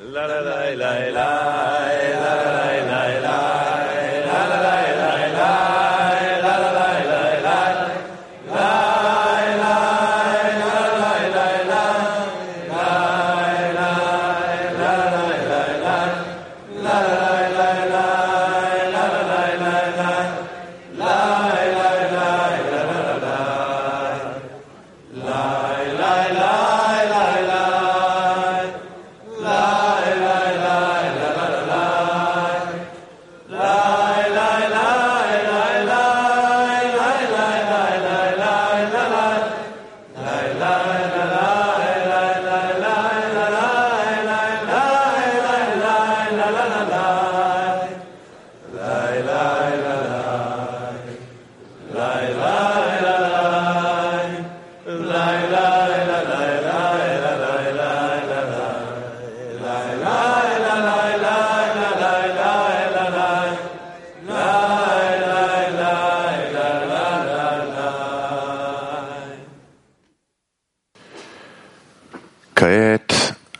La la la la la.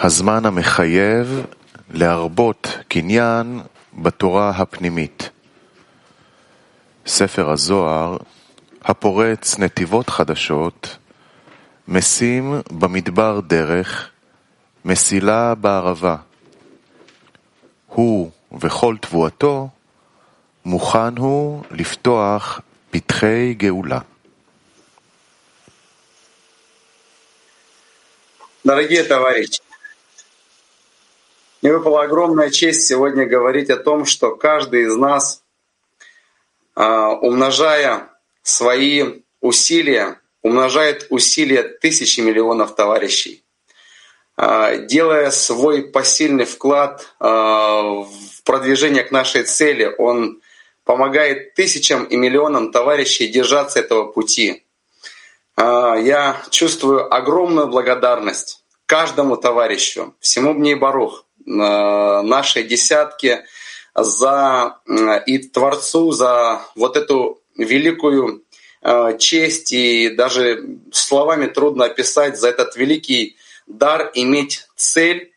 הזמן המחייב להרבות קניין בתורה הפנימית. ספר הזוהר, הפורץ נתיבות חדשות, משים במדבר דרך, מסילה בערבה. הוא וכל תבואתו, מוכן הוא לפתוח פתחי גאולה. Дорогие товарищи, мне выпала огромная честь сегодня говорить о том, что каждый из нас, а, умножая свои усилия, умножает усилия тысячи миллионов товарищей, а, делая свой посильный вклад а, в продвижение к нашей цели, он помогает тысячам и миллионам товарищей держаться этого пути. Я чувствую огромную благодарность каждому товарищу, всему мне Барух, а, нашей десятке за и Творцу за вот эту великую а, честь и даже словами трудно описать за этот великий дар иметь цель,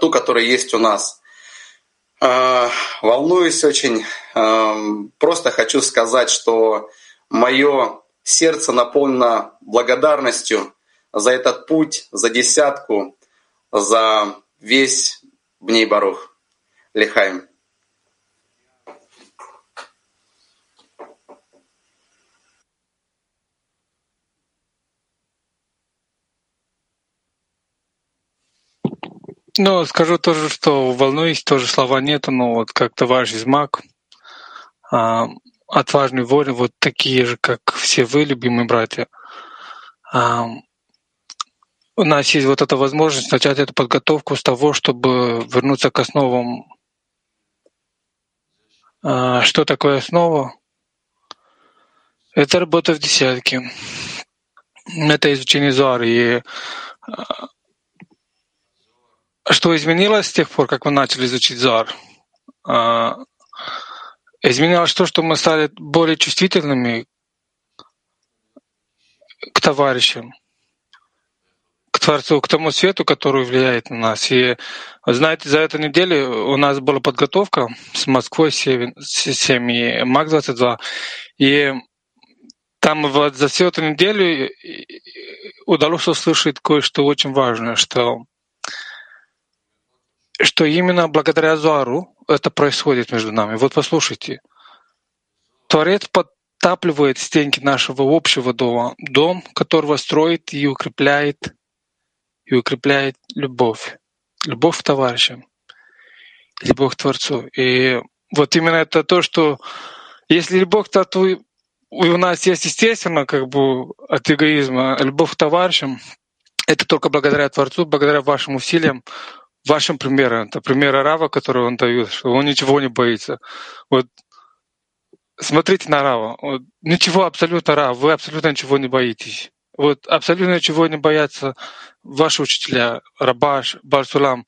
ту, которая есть у нас. Волнуюсь очень, просто хочу сказать, что мое сердце наполнено благодарностью за этот путь, за десятку, за весь Бней Барух. Лихаем. Ну, скажу тоже, что волнуюсь, тоже слова нету, но вот как товарищ из МАК, а, отважный воин, вот такие же, как все вы, любимые братья. А, у нас есть вот эта возможность начать эту подготовку с того, чтобы вернуться к основам. А, что такое основа? Это работа в десятке. Это изучение Зуара. И а, что изменилось с тех пор, как мы начали изучить Зуар? Изменилось то, что мы стали более чувствительными к товарищам, Творцу, к тому свету, который влияет на нас. И знаете, за эту неделю у нас была подготовка с Москвой 7, 7 и МАК-22. И там вот за всю эту неделю удалось услышать кое-что очень важное, что, что именно благодаря Зуару это происходит между нами. Вот послушайте. Творец подтапливает стенки нашего общего дома, дом, которого строит и укрепляет, и укрепляет любовь. Любовь к товарищам, любовь к Творцу. И вот именно это то, что если любовь к Творцу у нас есть, естественно, как бы от эгоизма, любовь к товарищам, это только благодаря Творцу, благодаря вашим усилиям, вашим примером, это пример Рава, который он дает, что он ничего не боится. Вот смотрите на Рава. Вот, ничего абсолютно Рав, вы абсолютно ничего не боитесь. Вот абсолютно ничего не боятся ваши учителя, Рабаш, Барсулам.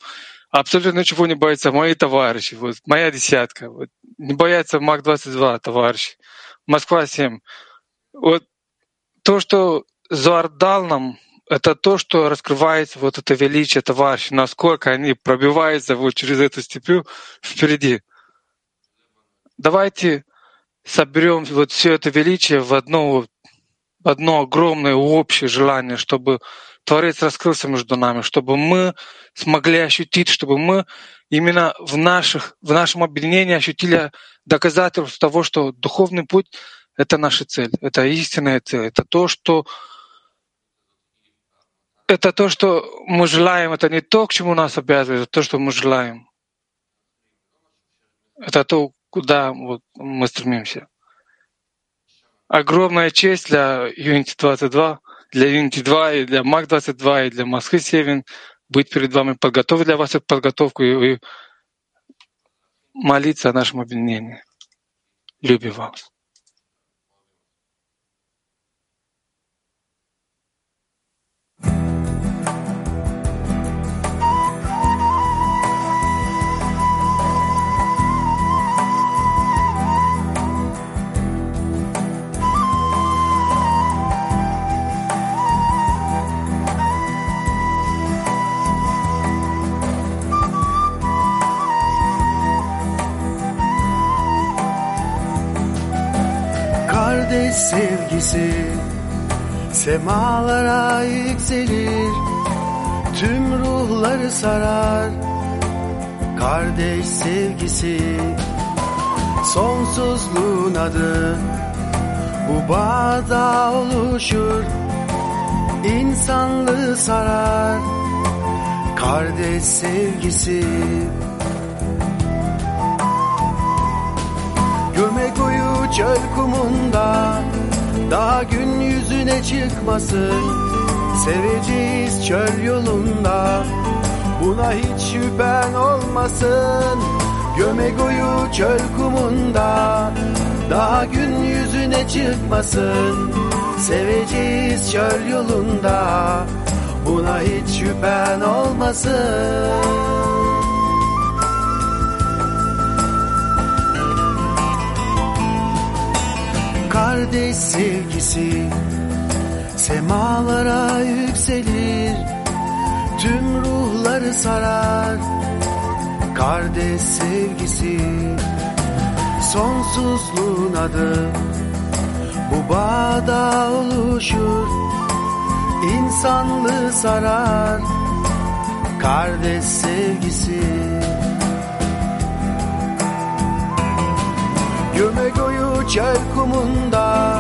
Абсолютно ничего не боятся мои товарищи, вот, моя десятка. Вот, не боятся МАК-22 товарищи, Москва-7. Вот то, что Зуар дал нам, это то, что раскрывается вот это величие товарищей, насколько они пробиваются вот через эту степью впереди. Давайте соберем вот все это величие в одно, одно огромное общее желание, чтобы Творец раскрылся между нами, чтобы мы смогли ощутить, чтобы мы именно в, наших, в нашем объединении ощутили доказательство того, что духовный путь — это наша цель, это истинная цель, это то, что это то, что мы желаем, это не то, к чему нас обязывают, это то, что мы желаем. Это то, куда вот мы стремимся. Огромная честь для Unity 22, для Unity 2 и для Мак 22 и для Москвы 7 быть перед вами, подготовить для вас эту подготовку и, и молиться о нашем объединении. Любим вас. Sevgisi. Semalara yükselir Tüm ruhları sarar. Kardeş sevgisi Sonsuzluğun adı. Bu bağda oluşur insanlığı sarar. Kardeş sevgisi. Gömek uyu çöl Daha gün yüzüne çıkmasın. Seveceğiz çöl yolunda. Buna hiç şüphen olmasın. Gömek uyu çöl kumunda. Daha gün yüzüne çıkmasın. Seveceğiz çöl yolunda. Buna hiç şüphen olmasın kardeş sevgisi Semalara yükselir Tüm ruhları sarar. Kardeş sevgisi Sonsuzluğun adı. Bu bağda oluşur insanlığı sarar. Kardeş sevgisi. Göme koyu çöl kumunda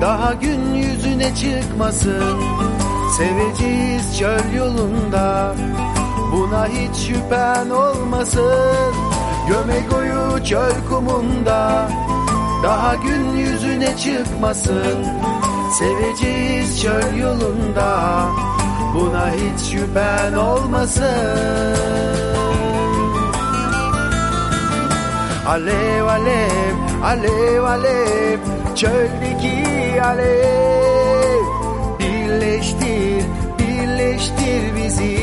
Daha gün yüzüne çıkmasın. Seveceğiz çöl yolunda Buna hiç şüphen olmasın. Göme koyu çöl kumunda Daha gün yüzüne çıkmasın. Seveceğiz çöl yolunda Buna hiç şüphen olmasın. Alev alev, alev alev Çöldeki alev. Birleştir, birleştir bizi.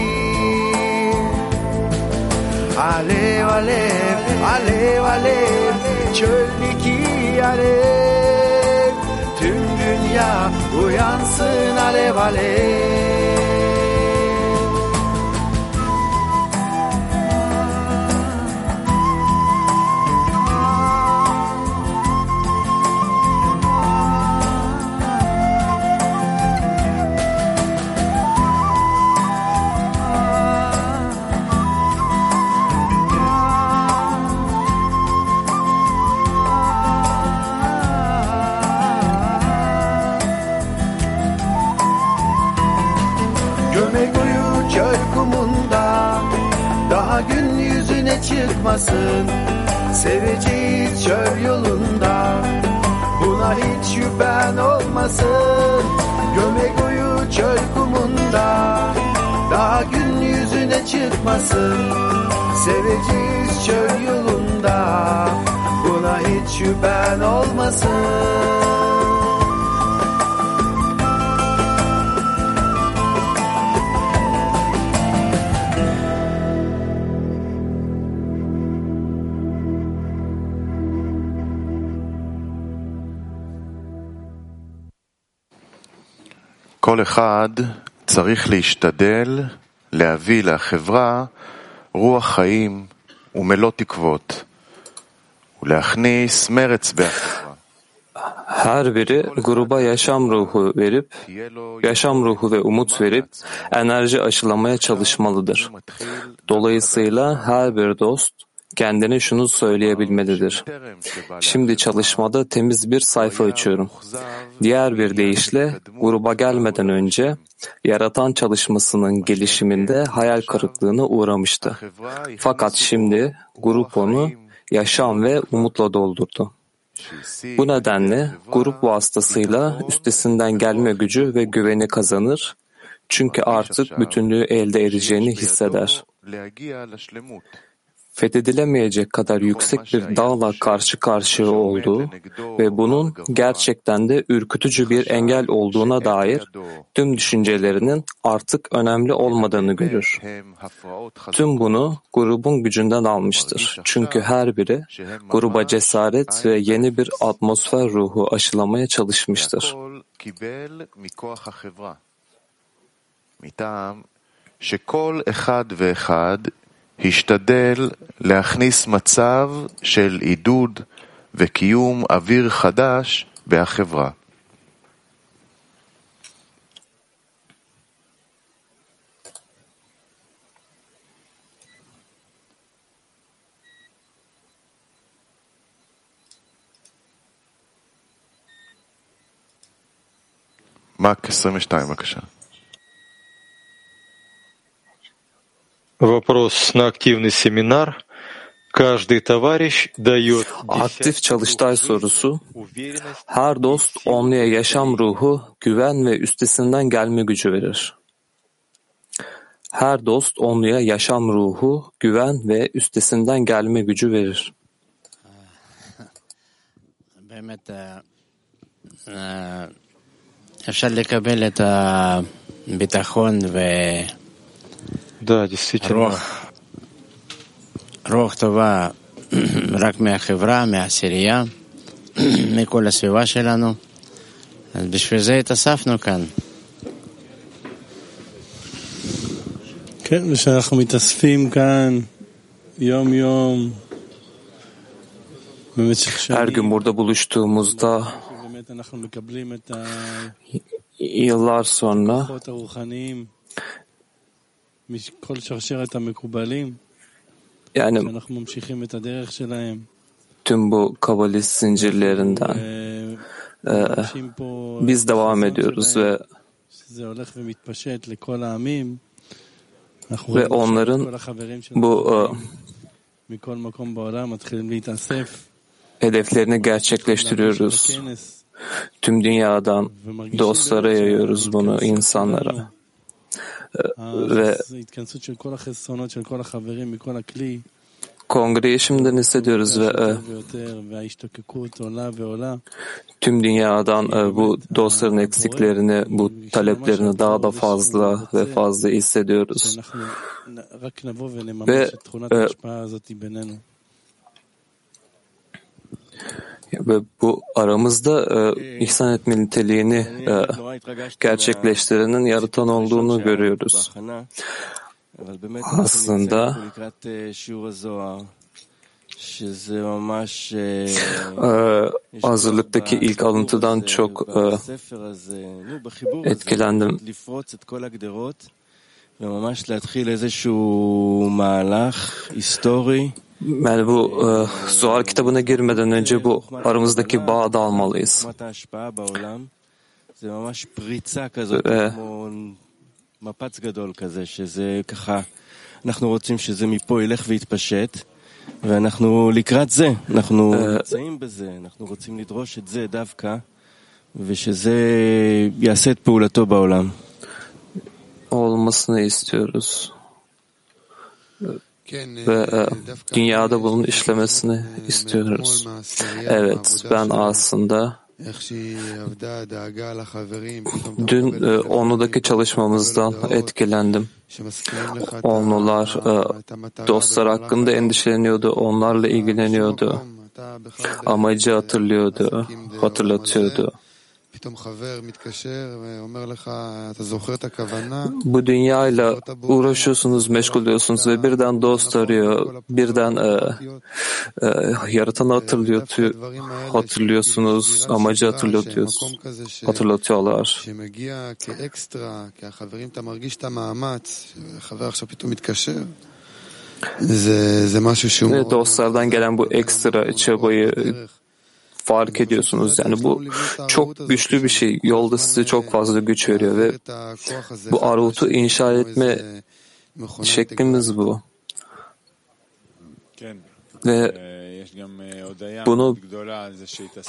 Alev alev, alev alev Çöldeki alev. Tüm dünya uyansın alev alev çıkmasın. Seveceğiz çöl yolunda. Buna hiç şüphen olmasın. Gömek uyu çöl kumunda. Daha gün yüzüne çıkmasın. Seveceğiz çöl yolunda. Buna hiç şüphen olmasın כל אחד צריך להשתדל להביא לחברה רוח חיים ומלוא תקוות, ולהכניס מרץ בחברה. Her biri gruba yaşam ruhu verip, תהיה לו yaşam ruhu ve umut verip enerji aşılamaya çalışmalıdır. Dolayısıyla her bir dost kendine şunu söyleyebilmelidir. Şimdi çalışmada temiz bir sayfa açıyorum. Diğer bir deyişle gruba gelmeden önce yaratan çalışmasının gelişiminde hayal kırıklığına uğramıştı. Fakat şimdi grup onu yaşam ve umutla doldurdu. Bu nedenle grup vasıtasıyla üstesinden gelme gücü ve güveni kazanır çünkü artık bütünlüğü elde ereceğini hisseder להגיע לשלמות. Fethedilemeyecek kadar yüksek bir dağla karşı karşıya olduğu ve bunun gerçekten de ürkütücü bir engel olduğuna dair tüm düşüncelerinin artık önemli olmadığını görür. הם הפרעות Tüm bunu grubun gücünden almıştır. Çünkü her biri gruba cesaret ve yeni bir atmosfer ruhu aşılamaya çalışmıştır. הכל קיבל מכוח החברה. מטעם שכל אחד ואחד השתדל להכניס מצב של עידוד וקיום אוויר חדש בחברה. מק 22 בבקשה. Вопрос на активный семинар. Каждый товарищ дает Aktif çalıştay sorusu, уверенность her dost onluya yaşam ruhu, güven ve üstesinden gelme gücü verir. Her dost onluya yaşam ruhu, güven ve üstesinden gelme gücü verir. באמת, אה, אה, אפשר לקבל את הביטחון Да, действительно. ורוח רוח טובה רק מהחברה, מהעשירייה, מכל הסביבה שלנו. אז בשביל זה התאספנו כאן. כן, ושאנחנו מתאספים כאן יום-יום במשך Her שנים, gün burada buluştuğumuzda שבאמת אנחנו מקבלים את yıllar sonra Yani tüm bu kabalist zincirlerinden e, biz devam ediyoruz ve ve onların bu hedeflerini gerçekleştiriyoruz. Tüm dünyadan dostlara yayıyoruz bunu insanlara ve kongreyi şimdiden hissediyoruz ve e, tüm dünyadan e, bu dostların eksiklerini, bu taleplerini daha da fazla ve fazla hissediyoruz. Ve ve bu aramızda e, ihsan etme niteliğini e, gerçekleştirenin yaratan olduğunu görüyoruz. aslında E, hazırlıktaki ilk alıntıdan çok e, etkilendim. Yani bu e, Zuhar kitabına girmeden önce bu aramızdaki bağı da almalıyız. כמו מפץ גדול כזה, שזה ככה, אנחנו רוצים שזה מפה ילך ויתפשט, ואנחנו לקראת זה, אנחנו. נמצאים בזה, אנחנו רוצים לדרוש את זה דווקא, ושזה יעשה את פעולתו בעולם. olmasını istiyoruz. Ve e, dünyada bunun işlemesini istiyoruz. Evet, ben aslında dün e, Onlu'daki çalışmamızdan etkilendim. Onlular e, dostlar hakkında endişeleniyordu, onlarla ilgileniyordu. Amacı hatırlıyordu, hatırlatıyordu. Bu dünyayla uğraşıyorsunuz, meşgul oluyorsunuz ve birden dost arıyor, birden e, e, yaratanı hatırlıyor, hatırlıyorsunuz, amacı hatırlatıyorsunuz, hatırlatıyorlar. Ve dostlardan gelen bu ekstra çabayı fark ediyorsunuz. Yani bu çok güçlü bir şey. Yolda size çok fazla güç veriyor ve bu arutu inşa etme şeklimiz bu. Ve bunu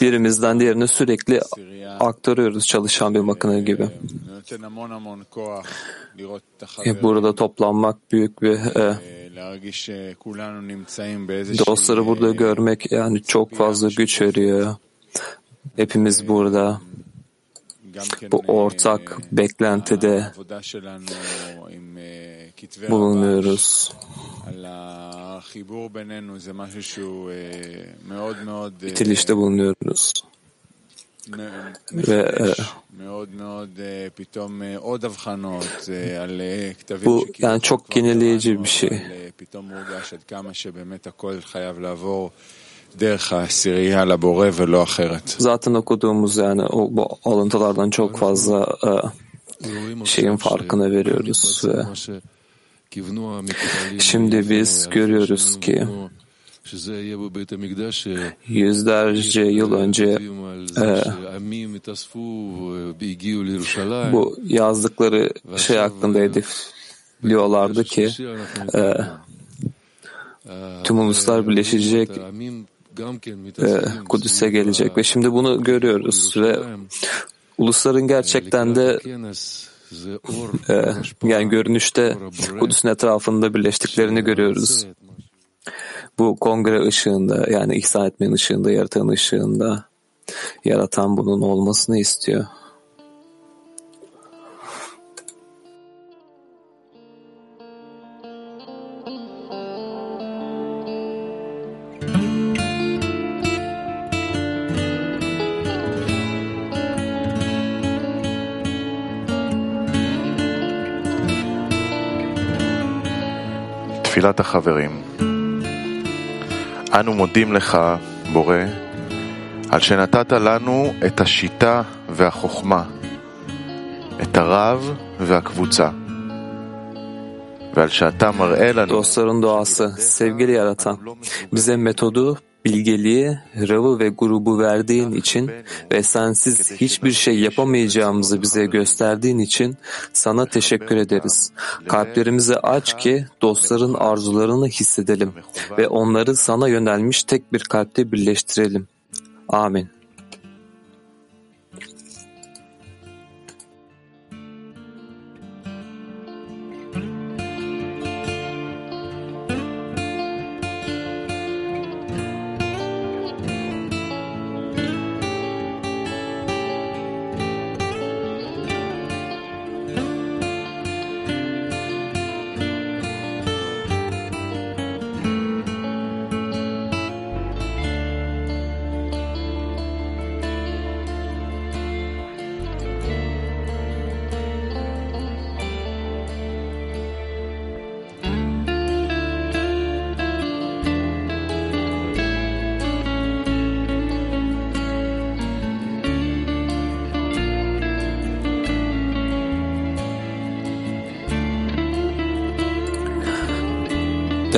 birimizden diğerine sürekli aktarıyoruz çalışan bir makine gibi. Burada toplanmak büyük bir e, dostları burada görmek yani çok fazla güç veriyor. Hepimiz burada bu ortak beklentide bulunuyoruz. Bitilişte bulunuyoruz. Ve bu yani çok genelleyici bir şey. Zaten okuduğumuz yani o bu alıntılardan çok fazla e, şeyin farkına veriyoruz ve şimdi biz görüyoruz ki yüzlerce yıl önce e, bu yazdıkları şey hakkında hedefliyorlardı ki e, tüm uluslar birleşecek e, Kudüs'e gelecek. Ve şimdi bunu görüyoruz ve ulusların gerçekten de e, yani görünüşte Kudüs'ün etrafında birleştiklerini görüyoruz Bu kongre ışığında yani ihsan etmenin ışığında, yaratan ışığında yaratan bunun olmasını istiyor. תפילת החברים. אנו מודים לך, בורא, על שנתת לנו את השיטה והחוכמה, את הרב והקבוצה. Dostların doğası, sevgili yaratan, bize metodu, bilgeliği, Rav'ı ve grubu verdiğin için ve sensiz hiçbir şey yapamayacağımızı bize gösterdiğin için sana teşekkür ederiz. Kalplerimizi aç ki dostların arzularını hissedelim ve onları sana yönelmiş tek bir kalpte birleştirelim. Amin.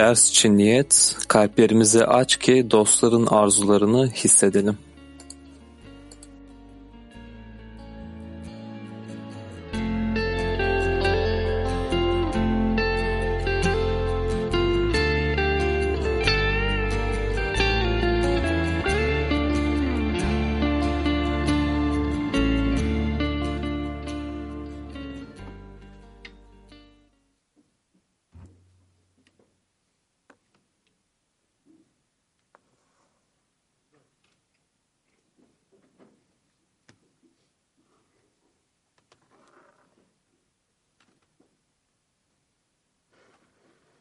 Ders için niyet, kalplerimizi aç ki dostların arzularını hissedelim.